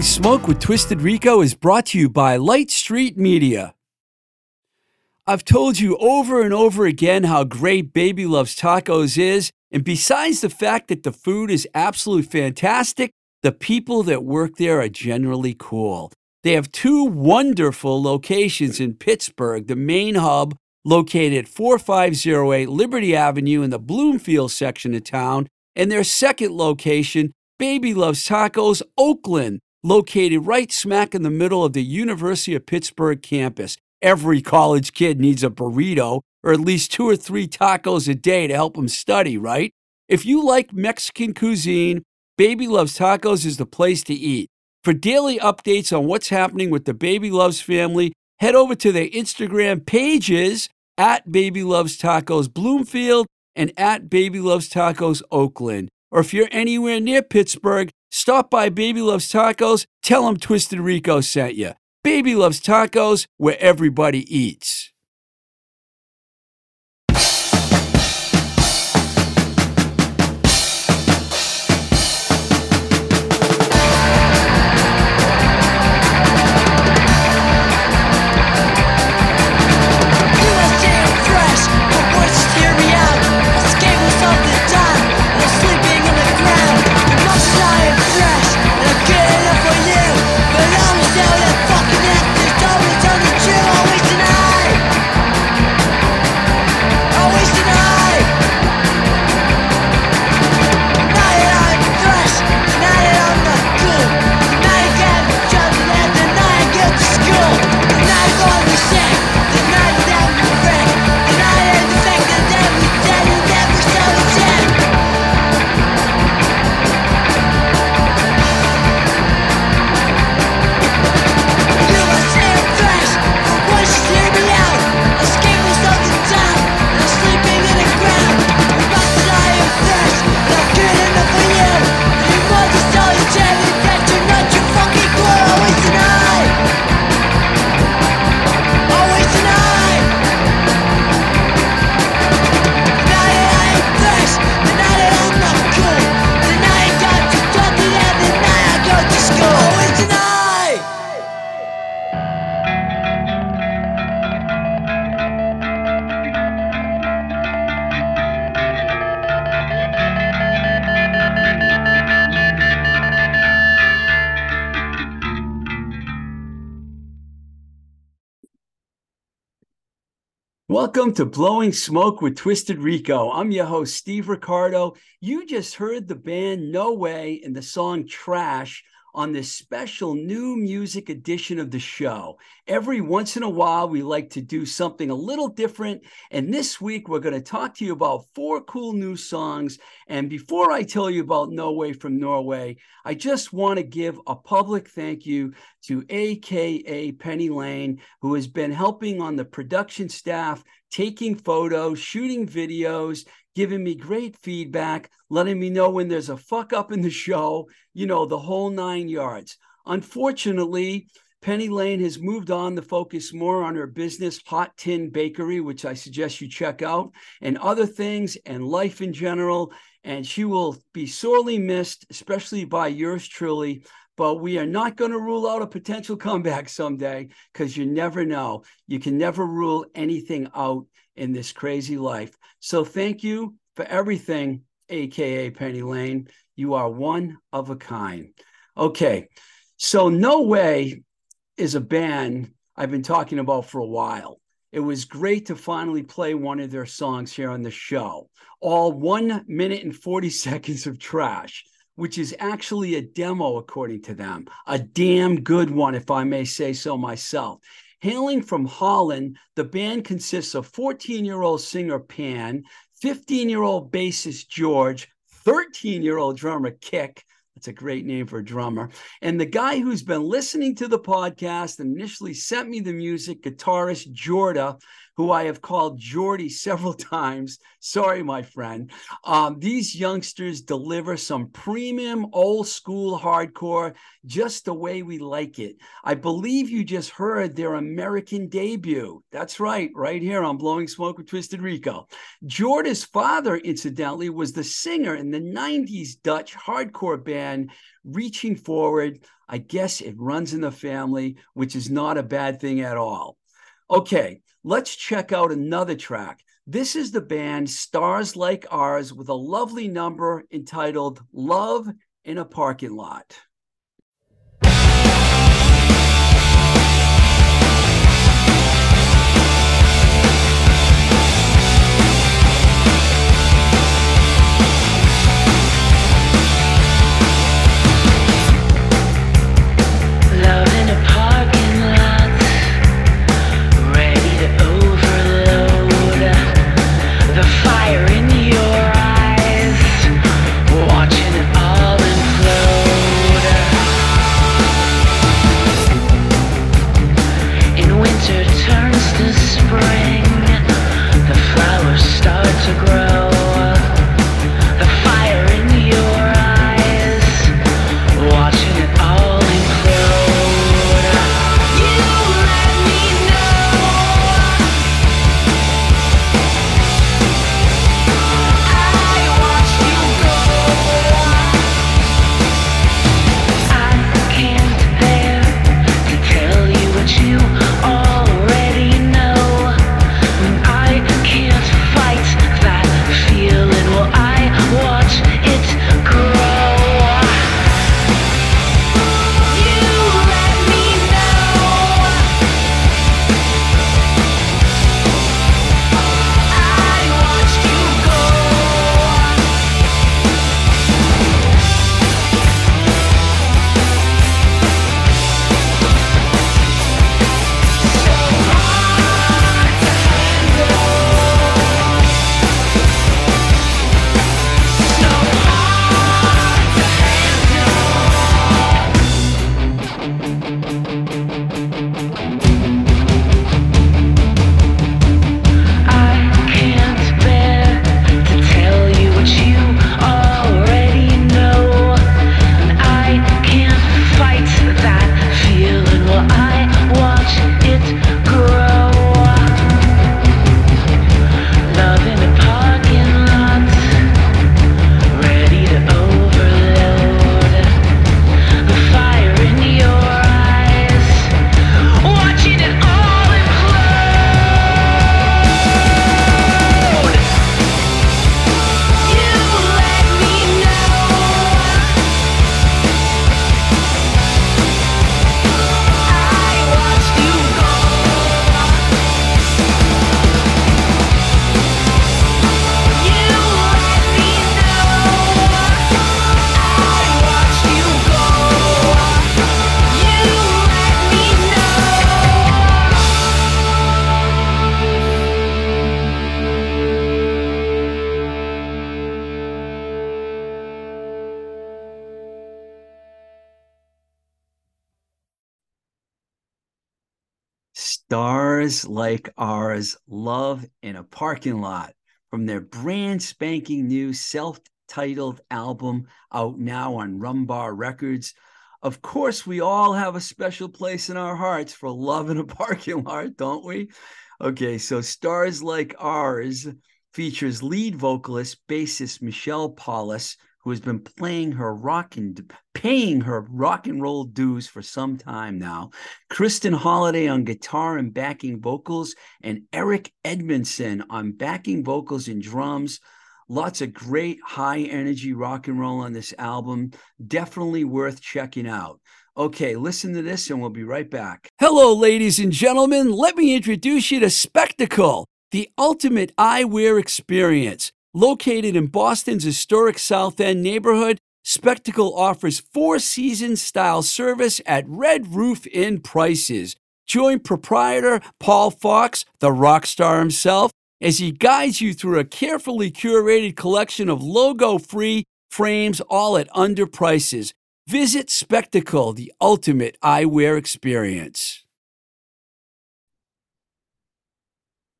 Blowing Smoke with Twisted Rico is brought to you by Light Street Media. I've told you over and over again how great Baby Loves Tacos is, and besides the fact that the food is absolutely fantastic, the people that work there are generally cool. They have two wonderful locations in Pittsburgh, the main hub located at 4508 Liberty Avenue in the Bloomfield section of town, and their second location, Baby Loves Tacos, Oakland, located right smack in the middle of the University of Pittsburgh campus. Every college kid needs a burrito or at least two or three tacos a day to help them study, right? If you like Mexican cuisine, Baby Loves Tacos is the place to eat. For daily updates on what's happening with the Baby Loves family, head over to their Instagram pages at Baby Loves Tacos Bloomfield and at Baby Loves Tacos Oakland. Or if you're anywhere near Pittsburgh, stop by Baby Loves Tacos, tell them Twisted Rico sent you. Baby Loves Tacos, where everybody eats. Welcome to Blowing Smoke with Twisted Rico. I'm your host, Steve Ricardo. You just heard the band No Way and the song Trash on this special new music edition of the show. Every once in a while, we like to do something a little different. And this week, we're going to talk to you about four cool new songs. And before I tell you about No Way from Norway, I just want to give a public thank you to AKA Penny Lane, who has been helping on the production staff, taking photos, shooting videos, giving me great feedback, letting me know when there's a fuck up in the show, you know, the whole nine yards. Unfortunately, Penny Lane has moved on to focus more on her business, Hot Tin Bakery, which I suggest you check out, and other things and life in general. And she will be sorely missed, especially by yours truly. But we are not going to rule out a potential comeback someday because you never know. You can never rule anything out in this crazy life. So thank you for everything, AKA Penny Lane. You are one of a kind. Okay. So No Way is a band I've been talking about for a while. It was great to finally play one of their songs here on the show. All one minute and 40 seconds of trash, which is actually a demo, according to them. A damn good one, if I may say so myself. Hailing from Holland, the band consists of 14 year old singer Pan, 15 year old bassist George, 13 year old drummer Kick. That's a great name for a drummer. And the guy who's been listening to the podcast and initially sent me the music, guitarist Jorda, who I have called Jordy several times. Sorry, my friend. Um, these youngsters deliver some premium old school hardcore just the way we like it. I believe you just heard their American debut. That's right, right here on Blowing Smoke with Twisted Rico. Jordy's father, incidentally, was the singer in the 90s Dutch hardcore band Reaching Forward. I guess it runs in the family, which is not a bad thing at all. Okay, let's check out another track. This is the band Stars Like Ours with a lovely number entitled Love in a Parking Lot. Stars Like Ours Love in a Parking Lot from their brand spanking new self titled album out now on Rumbar Records. Of course, we all have a special place in our hearts for love in a parking lot, don't we? Okay, so Stars Like Ours features lead vocalist, bassist Michelle Paulus, who has been playing her rock and paying her rock and roll dues for some time now. Kristen Holiday on guitar and backing vocals, and Eric Edmondson on backing vocals and drums. Lots of great high energy rock and roll on this album. Definitely worth checking out. Okay, listen to this and we'll be right back. Hello, ladies and gentlemen. Let me introduce you to Spectacle, the ultimate eyewear experience. Located in Boston's historic South End neighborhood, Spectacle offers four season style service at Red Roof Inn prices. Join proprietor Paul Fox, the rock star himself, as he guides you through a carefully curated collection of logo free frames, all at under prices. Visit Spectacle, the ultimate eyewear experience.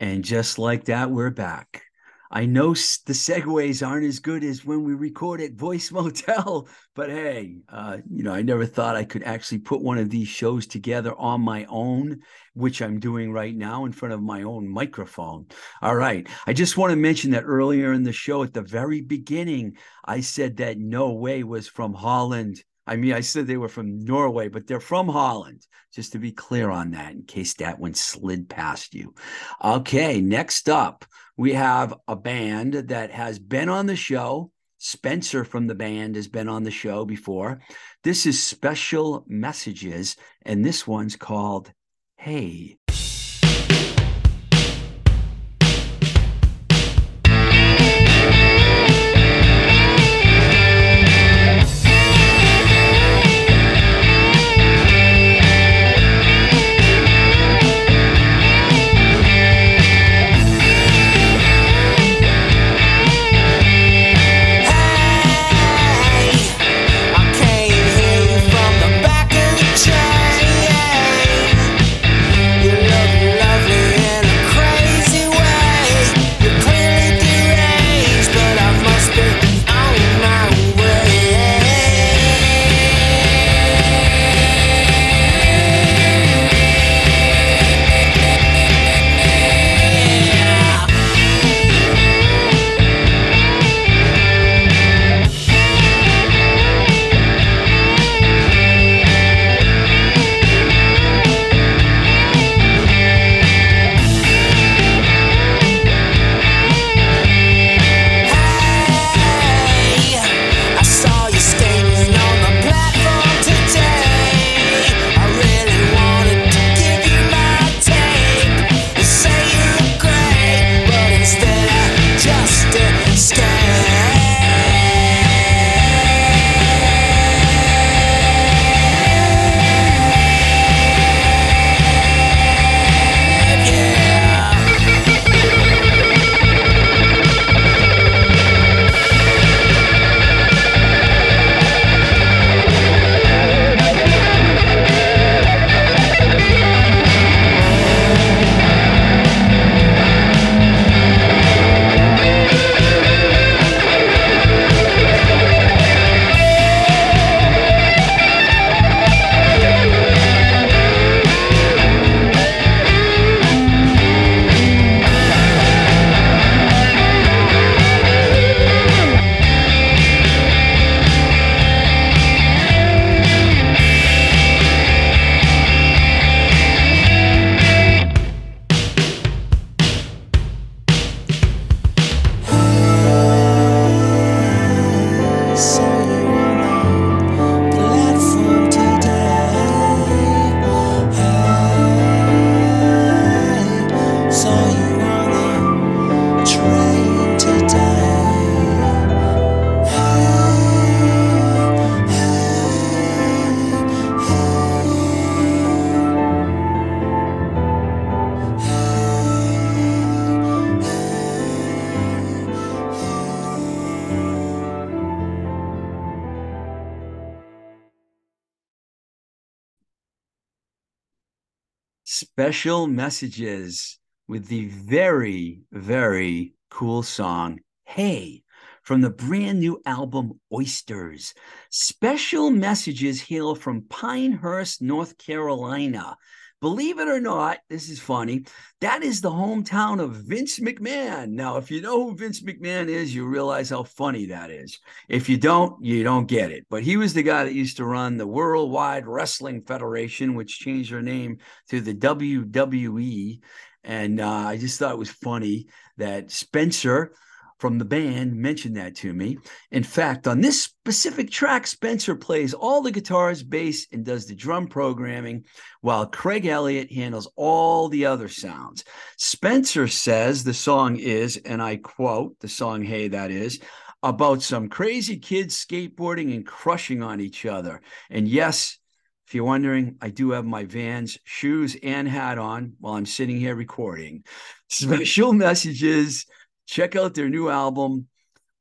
And just like that, we're back. I know the segues aren't as good as when we record at Voice Motel, but hey, uh, you know, I never thought I could actually put one of these shows together on my own, which I'm doing right now in front of my own microphone. All right. I just want to mention that earlier in the show, at the very beginning, I said that No Way was from Holland. I mean, I said they were from Norway, but they're from Holland, just to be clear on that, in case that one slid past you. Okay, next up we have a band that has been on the show. Spencer from the band has been on the show before. This is Special Messages, and this one's called Hey. Special messages with the very, very cool song, Hey, from the brand new album Oysters. Special messages hail from Pinehurst, North Carolina. Believe it or not, this is funny. That is the hometown of Vince McMahon. Now, if you know who Vince McMahon is, you realize how funny that is. If you don't, you don't get it. But he was the guy that used to run the Worldwide Wrestling Federation, which changed their name to the WWE. And uh, I just thought it was funny that Spencer, from the band mentioned that to me. In fact, on this specific track, Spencer plays all the guitars, bass, and does the drum programming, while Craig Elliott handles all the other sounds. Spencer says the song is, and I quote the song, Hey, that is, about some crazy kids skateboarding and crushing on each other. And yes, if you're wondering, I do have my Vans shoes and hat on while I'm sitting here recording. Special messages check out their new album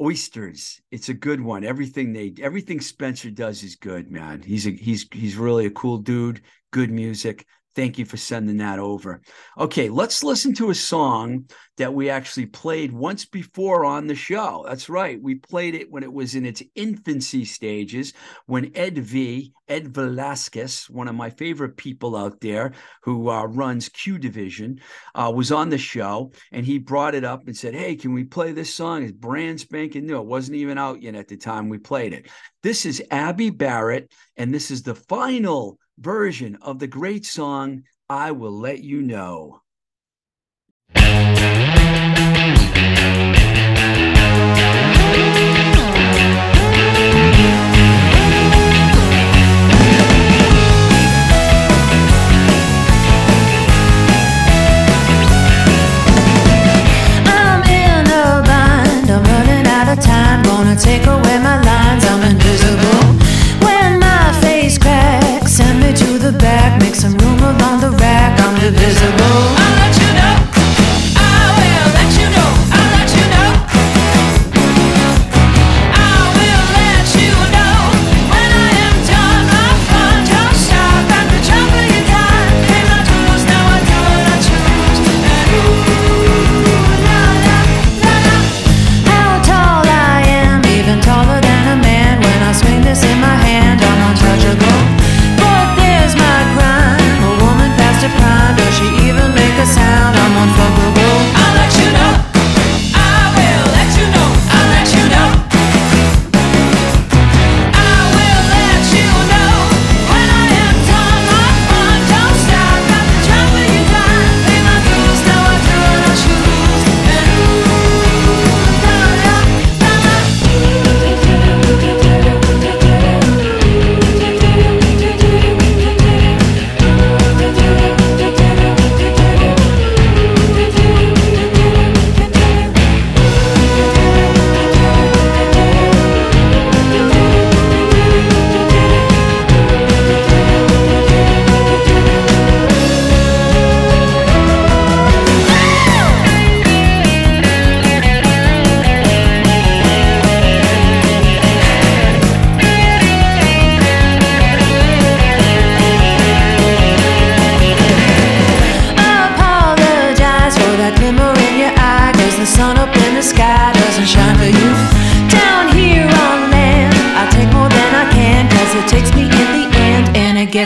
oysters. It's a good one. Everything they everything spencer does is good man. He's a he's he's really a cool dude good music Thank you for sending that over. Okay, let's listen to a song that we actually played once before on the show. That's right. We played it when it was in its infancy stages, when Ed V, Ed Valauskas, one of my favorite people out there who uh, runs Q Division, uh, was on the show and he brought it up and said, Hey, can we play this song? It's brand spanking new. It wasn't even out yet at the time we played it. This is Abby Barrett, and this is the final version of the great song, I Will Let You Know.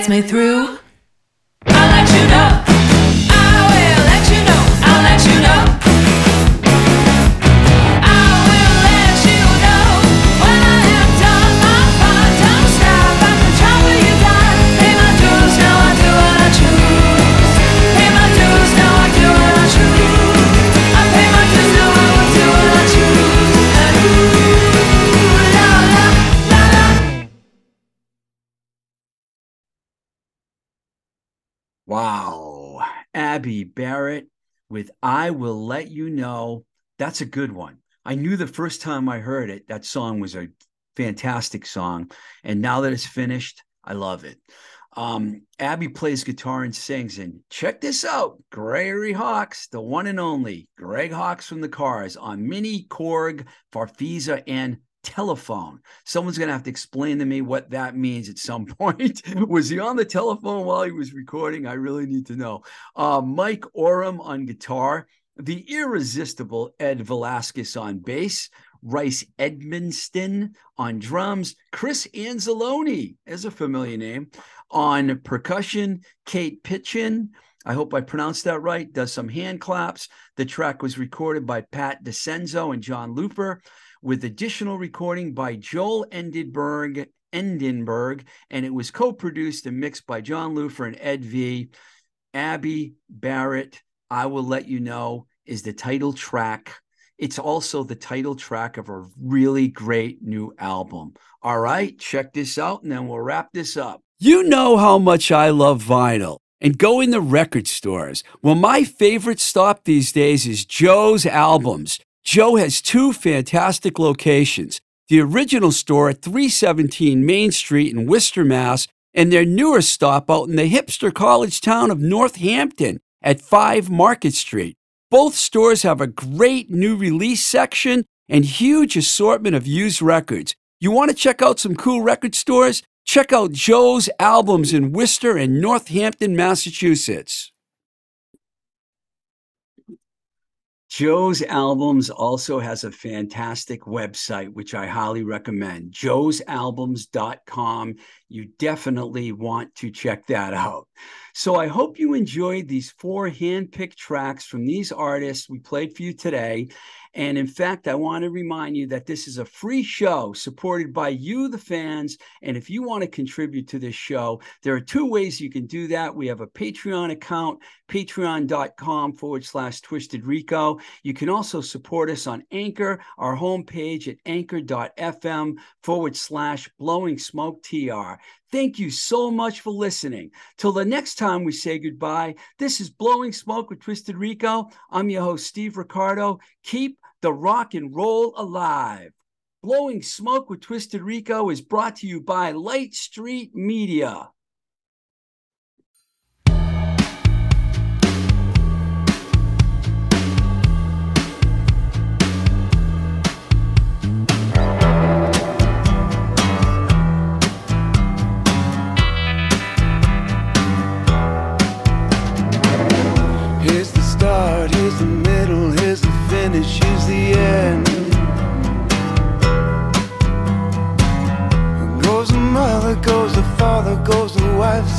Me through. Wow. Abby Barrett with I Will Let You Know. That's a good one. I knew the first time I heard it, that song was a fantastic song. And now that it's finished, I love it. Um, Abby plays guitar and sings. And check this out Gregory Hawkes, the one and only Greg Hawkes from the Cars on Mini Korg, Farfisa, and telephone. Someone's going to have to explain to me what that means at some point. was he on the telephone while he was recording? I really need to know. Uh, Mike Oram on guitar, the irresistible Ed Valauskas on bass, Rice Edmonston on drums, Chris Anzalone is a familiar name on percussion, Kate Pitchin. I hope I pronounced that right. Does some hand claps. The track was recorded by Pat DiCenso and John Looper with additional recording by Joel Endenberg, Endenberg, and it was co-produced and mixed by John Loofer and Ed V. Abby Barrett, I will let you know, is the title track. It's also the title track of a really great new album. All right, check this out, and then we'll wrap this up. You know how much I love vinyl and go in the record stores. Well, my favorite stop these days is Joe's Albums. Joe has two fantastic locations the original store at 317 Main Street in Worcester, Mass., and their newer stop out in the hipster college town of Northampton at 5 Market Street. Both stores have a great new release section and huge assortment of used records. You want to check out some cool record stores? Check out Joe's albums in Worcester and Northampton, Massachusetts. Joe's Albums also has a fantastic website, which I highly recommend joe'salbums.com. You definitely want to check that out. So I hope you enjoyed these four hand-picked tracks from these artists we played for you today. And in fact, I want to remind you that this is a free show supported by you, the fans. And if you want to contribute to this show, there are two ways you can do that. We have a Patreon account, patreon.com forward slash twisted rico. You can also support us on Anchor, our homepage at anchor.fm forward slash blowing smoke TR. Thank you so much for listening. Till the next time we say goodbye, this is Blowing Smoke with Twisted Rico. I'm your host, Steve Ricardo. Keep the rock and roll alive. Blowing Smoke with Twisted Rico is brought to you by Light Street Media.